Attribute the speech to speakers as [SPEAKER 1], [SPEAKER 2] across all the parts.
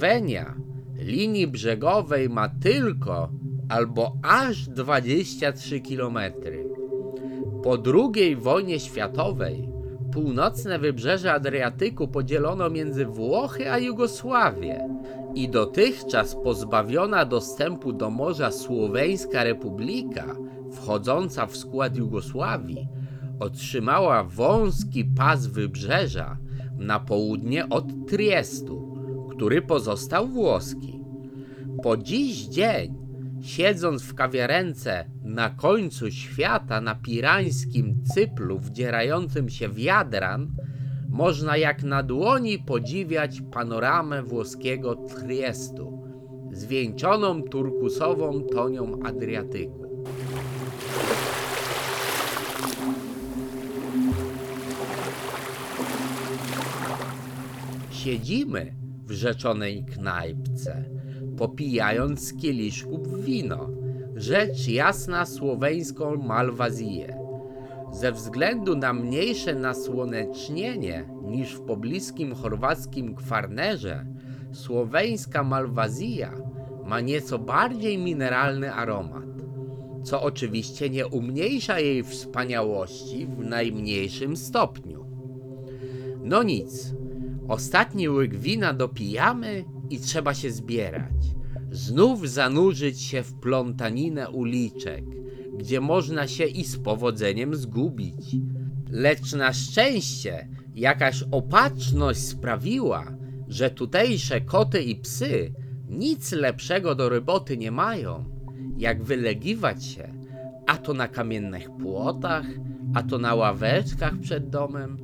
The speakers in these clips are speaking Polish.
[SPEAKER 1] Słowenia linii brzegowej ma tylko albo aż 23 km. Po II wojnie światowej północne wybrzeże Adriatyku podzielono między Włochy a Jugosławię i dotychczas pozbawiona dostępu do morza Słoweńska Republika, wchodząca w skład Jugosławii, otrzymała wąski pas wybrzeża na południe od Triestu, który pozostał włoski. Po dziś dzień, siedząc w kawiarence na końcu świata na pirańskim cyplu wdzierającym się w Jadran, można jak na dłoni podziwiać panoramę włoskiego Triestu, zwieńczoną turkusową tonią Adriatyku. Siedzimy w rzeczonej knajpce, popijając z kieliszków wino, rzecz jasna słoweńską malwazję. Ze względu na mniejsze nasłonecznienie niż w pobliskim chorwackim Kwarnerze, słoweńska malwazja ma nieco bardziej mineralny aromat, co oczywiście nie umniejsza jej wspaniałości w najmniejszym stopniu. No nic, ostatni łyk wina dopijamy i trzeba się zbierać. Znów zanurzyć się w plątaninę uliczek, gdzie można się i z powodzeniem zgubić. Lecz na szczęście jakaś opatrzność sprawiła, że tutejsze koty i psy nic lepszego do roboty nie mają, jak wylegiwać się, a to na kamiennych płotach, a to na ławeczkach przed domem,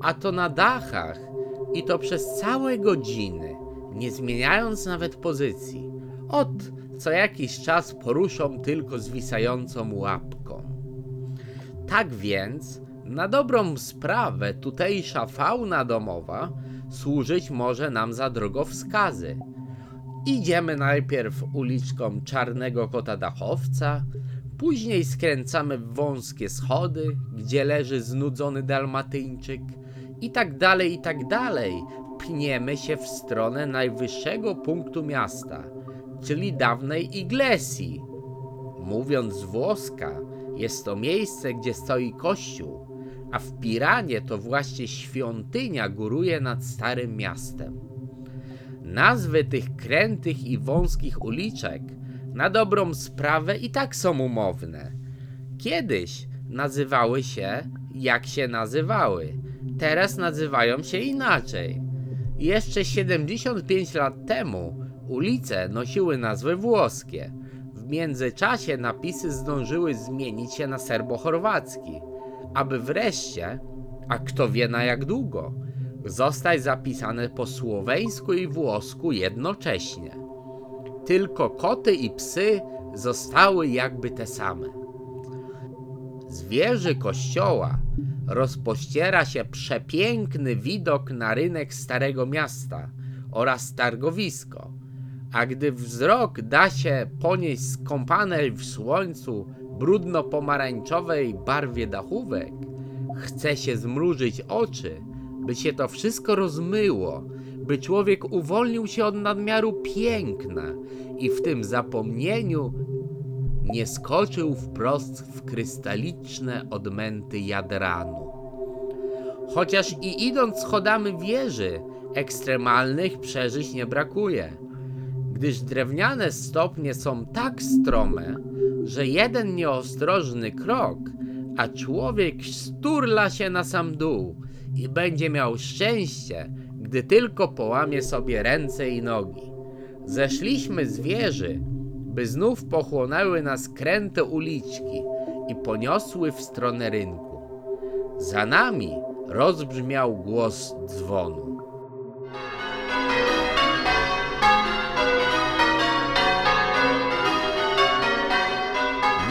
[SPEAKER 1] a to na dachach i to przez całe godziny, nie zmieniając nawet pozycji. Ot, co jakiś czas poruszą tylko zwisającą łapką. Tak więc, na dobrą sprawę, tutejsza fauna domowa służyć może nam za drogowskazy. Idziemy najpierw uliczką Czarnego Kota Dachowca, później skręcamy w wąskie schody, gdzie leży znudzony dalmatyńczyk i tak dalej, i tak dalej. Pniemy się w stronę najwyższego punktu miasta, czyli dawnej Iglesji. Mówiąc włoska, jest to miejsce, gdzie stoi kościół, a w Piranie to właśnie świątynia góruje nad starym miastem. Nazwy tych krętych i wąskich uliczek na dobrą sprawę i tak są umowne. Kiedyś nazywały się jak się nazywały, teraz nazywają się inaczej. Jeszcze 75 lat temu ulice nosiły nazwy włoskie. W międzyczasie napisy zdążyły zmienić się na serbo-chorwacki, aby wreszcie, a kto wie na jak długo, zostać zapisane po słoweńsku i włosku jednocześnie. Tylko koty i psy zostały jakby te same. Z wieży kościoła rozpościera się przepiękny widok na rynek Starego Miasta oraz targowisko, a gdy wzrok da się ponieść skąpanej w słońcu brudno-pomarańczowej barwie dachówek, chce się zmrużyć oczy, by się to wszystko rozmyło, by człowiek uwolnił się od nadmiaru piękna i w tym zapomnieniu nie skoczył wprost w krystaliczne odmęty Jadranu. Chociaż i idąc schodami wieży, ekstremalnych przeżyć nie brakuje, gdyż drewniane stopnie są tak strome, że jeden nieostrożny krok, a człowiek sturla się na sam dół i będzie miał szczęście, gdy tylko połamie sobie ręce i nogi. Zeszliśmy z wieży, by znów pochłonęły nas kręte uliczki i poniosły w stronę rynku. Za nami rozbrzmiał głos dzwonu.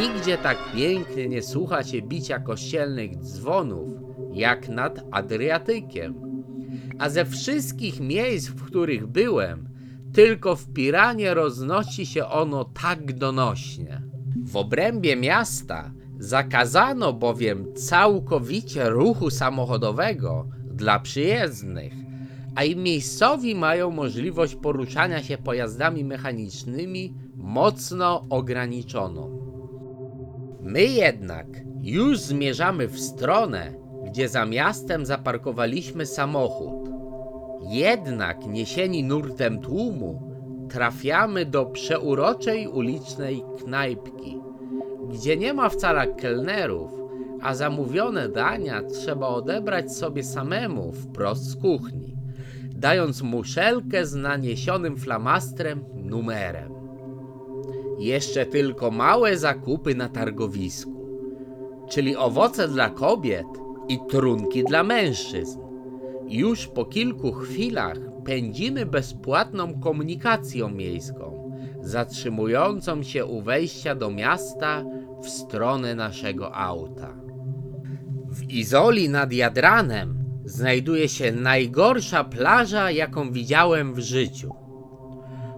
[SPEAKER 1] Nigdzie tak pięknie nie słucha się bicia kościelnych dzwonów, jak nad Adriatykiem. A ze wszystkich miejsc, w których byłem, tylko w Piranie roznosi się ono tak donośnie. W obrębie miasta zakazano bowiem całkowicie ruchu samochodowego dla przyjezdnych, a i miejscowi mają możliwość poruszania się pojazdami mechanicznymi mocno ograniczoną. My jednak już zmierzamy w stronę, gdzie za miastem zaparkowaliśmy samochód. Jednak niesieni nurtem tłumu trafiamy do przeuroczej ulicznej knajpki, gdzie nie ma wcale kelnerów, a zamówione dania trzeba odebrać sobie samemu wprost z kuchni, dając muszelkę z naniesionym flamastrem numerem. Jeszcze tylko małe zakupy na targowisku, czyli owoce dla kobiet i trunki dla mężczyzn. Już po kilku chwilach pędzimy bezpłatną komunikacją miejską, zatrzymującą się u wejścia do miasta w stronę naszego auta. W Izoli nad Jadranem znajduje się najgorsza plaża, jaką widziałem w życiu.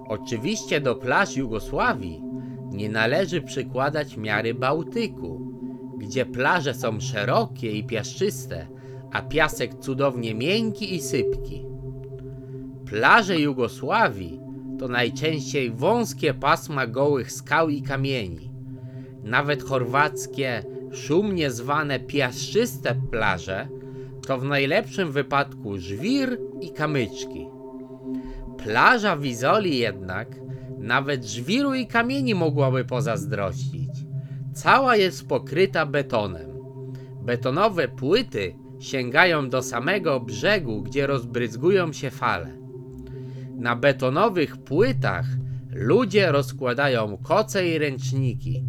[SPEAKER 1] Oczywiście do plaż Jugosławii nie należy przykładać miary Bałtyku, gdzie plaże są szerokie i piaszczyste, a piasek cudownie miękki i sypki. Plaże Jugosławii to najczęściej wąskie pasma gołych skał i kamieni. Nawet chorwackie, szumnie zwane piaszczyste plaże to w najlepszym wypadku żwir i kamyczki. Plaża w Izoli jednak nawet żwiru i kamieni mogłaby pozazdrościć. Cała jest pokryta betonem. Betonowe płyty sięgają do samego brzegu, gdzie rozbryzgują się fale. Na betonowych płytach ludzie rozkładają koce i ręczniki.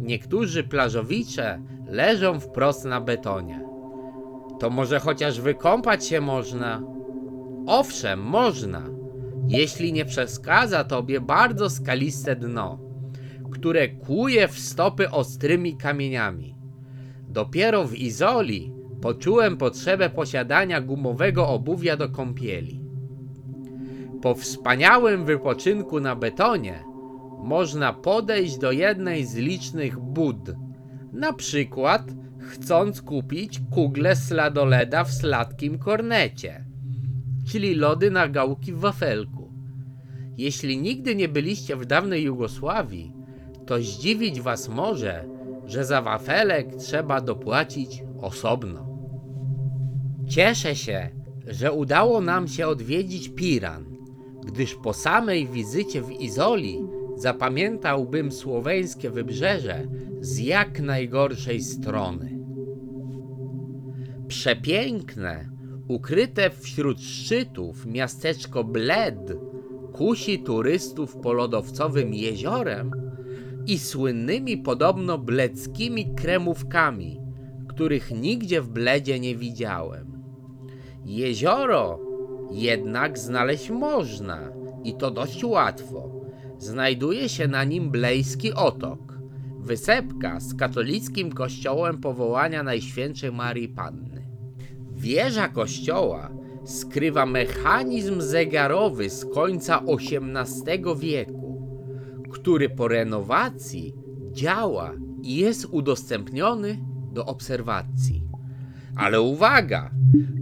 [SPEAKER 1] Niektórzy plażowicze leżą wprost na betonie. To może chociaż wykąpać się można? Owszem, można, jeśli nie przeszkadza tobie bardzo skaliste dno, które kłuje w stopy ostrymi kamieniami. Dopiero w Izoli poczułem potrzebę posiadania gumowego obuwia do kąpieli. Po wspaniałym wypoczynku na betonie można podejść do jednej z licznych bud, na przykład chcąc kupić kugle sladoleda w sladkim kornecie, czyli lody na gałki w wafelku. Jeśli nigdy nie byliście w dawnej Jugosławii, to zdziwić was może, że za wafelek trzeba dopłacić osobno. Cieszę się, że udało nam się odwiedzić Piran, gdyż po samej wizycie w Izoli zapamiętałbym słoweńskie wybrzeże z jak najgorszej strony. Przepiękne, ukryte wśród szczytów miasteczko Bled kusi turystów polodowcowym jeziorem i słynnymi podobno bleckimi kremówkami, których nigdzie w Bledzie nie widziałem. Jezioro jednak znaleźć można i to dość łatwo. Znajduje się na nim Blejski Otok, wysepka z katolickim kościołem powołania Najświętszej Marii Panny. Wieża kościoła skrywa mechanizm zegarowy z końca XVIII wieku, który po renowacji działa i jest udostępniony do obserwacji. Ale uwaga!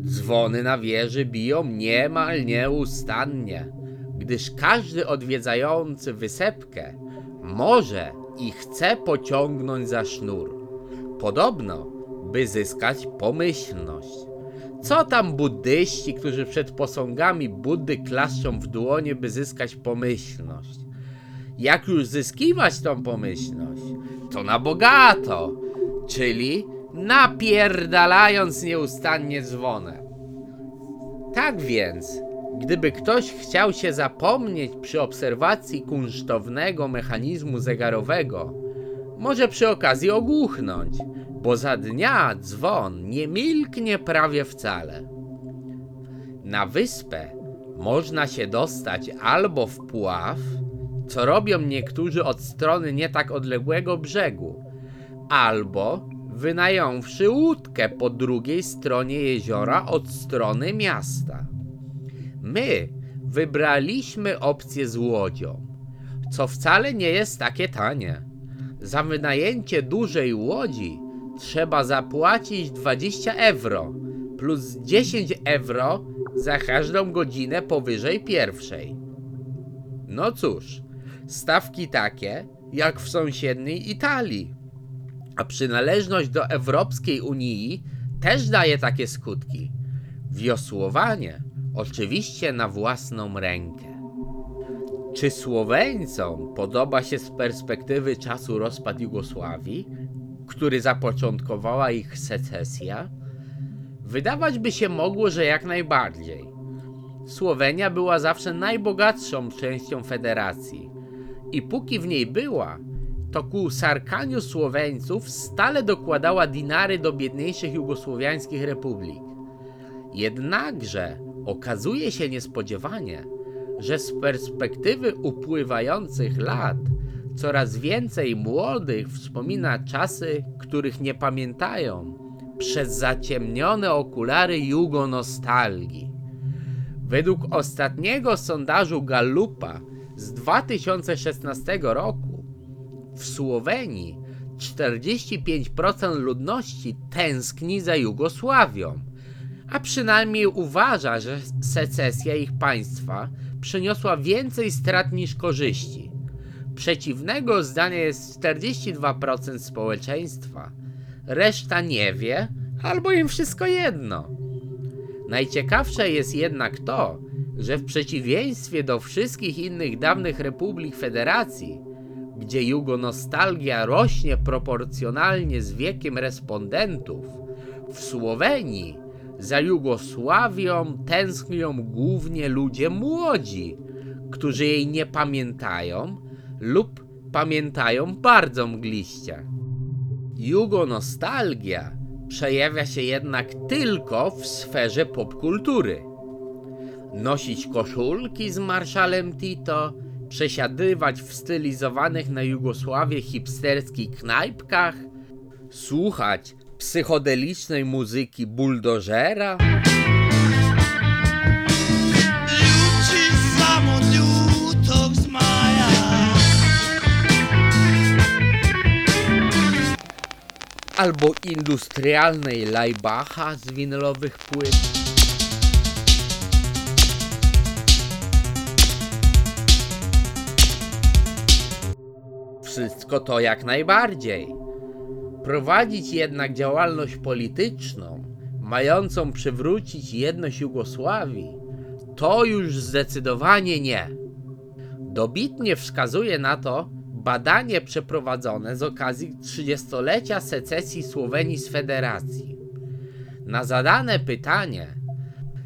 [SPEAKER 1] Dzwony na wieży biją niemal nieustannie, gdyż każdy odwiedzający wysepkę może i chce pociągnąć za sznur. Podobno, by zyskać pomyślność. Co tam buddyści, którzy przed posągami Buddy klaszczą w dłonie, by zyskać pomyślność? Jak już zyskiwać tą pomyślność, to na bogato, czyli napierdalając nieustannie dzwonem. Tak więc, gdyby ktoś chciał się zapomnieć przy obserwacji kunsztownego mechanizmu zegarowego, może przy okazji ogłuchnąć, bo za dnia dzwon nie milknie prawie wcale. Na wyspę można się dostać albo w Puław, co robią niektórzy od strony nie tak odległego brzegu, albo wynająwszy łódkę po drugiej stronie jeziora od strony miasta. My wybraliśmy opcję z łodzią, co wcale nie jest takie tanie. Za wynajęcie dużej łodzi trzeba zapłacić 20 euro plus 10 euro za każdą godzinę powyżej pierwszej. No cóż, stawki takie jak w sąsiedniej Italii. A przynależność do Europejskiej Unii też daje takie skutki. Wiosłowanie, oczywiście na własną rękę. Czy Słoweńcom podoba się z perspektywy czasu rozpad Jugosławii, który zapoczątkowała ich secesja? Wydawać by się mogło, że jak najbardziej. Słowenia była zawsze najbogatszą częścią federacji i póki w niej była, to ku sarkaniu Słoweńców stale dokładała dinary do biedniejszych jugosłowiańskich republik. Jednakże okazuje się niespodziewanie, że z perspektywy upływających lat coraz więcej młodych wspomina czasy, których nie pamiętają, przez zaciemnione okulary jugonostalgii. Według ostatniego sondażu Gallupa z 2016 roku w Słowenii 45% ludności tęskni za Jugosławią, a przynajmniej uważa, że secesja ich państwa przyniosła więcej strat niż korzyści. Przeciwnego zdania jest 42% społeczeństwa, reszta nie wie albo im wszystko jedno. Najciekawsze jest jednak to, że w przeciwieństwie do wszystkich innych dawnych republik federacji, gdzie jugonostalgia rośnie proporcjonalnie z wiekiem respondentów, w Słowenii za Jugosławią tęsknią głównie ludzie młodzi, którzy jej nie pamiętają lub pamiętają bardzo mgliście. Jugonostalgia przejawia się jednak tylko w sferze popkultury. Nosić koszulki z marszalem Tito, przesiadywać w stylizowanych na Jugosławię hipsterskich knajpkach, słuchać psychodelicznej muzyki buldożera, albo industrialnej Lajbacha z winylowych płyt. Wszystko to jak najbardziej. Prowadzić jednak działalność polityczną, mającą przywrócić jedność Jugosławii, to już zdecydowanie nie. Dobitnie wskazuje na to badanie przeprowadzone z okazji 30-lecia secesji Słowenii z federacji. Na zadane pytanie,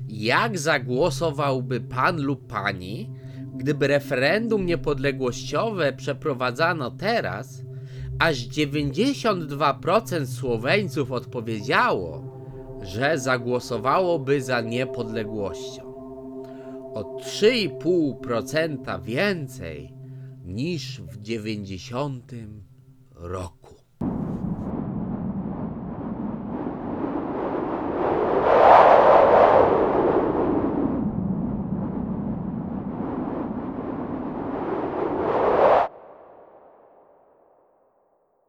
[SPEAKER 1] jak zagłosowałby pan lub pani, gdyby referendum niepodległościowe przeprowadzano teraz, aż 92% Słoweńców odpowiedziało, że zagłosowałoby za niepodległością. O 3,5% więcej niż w 90 roku.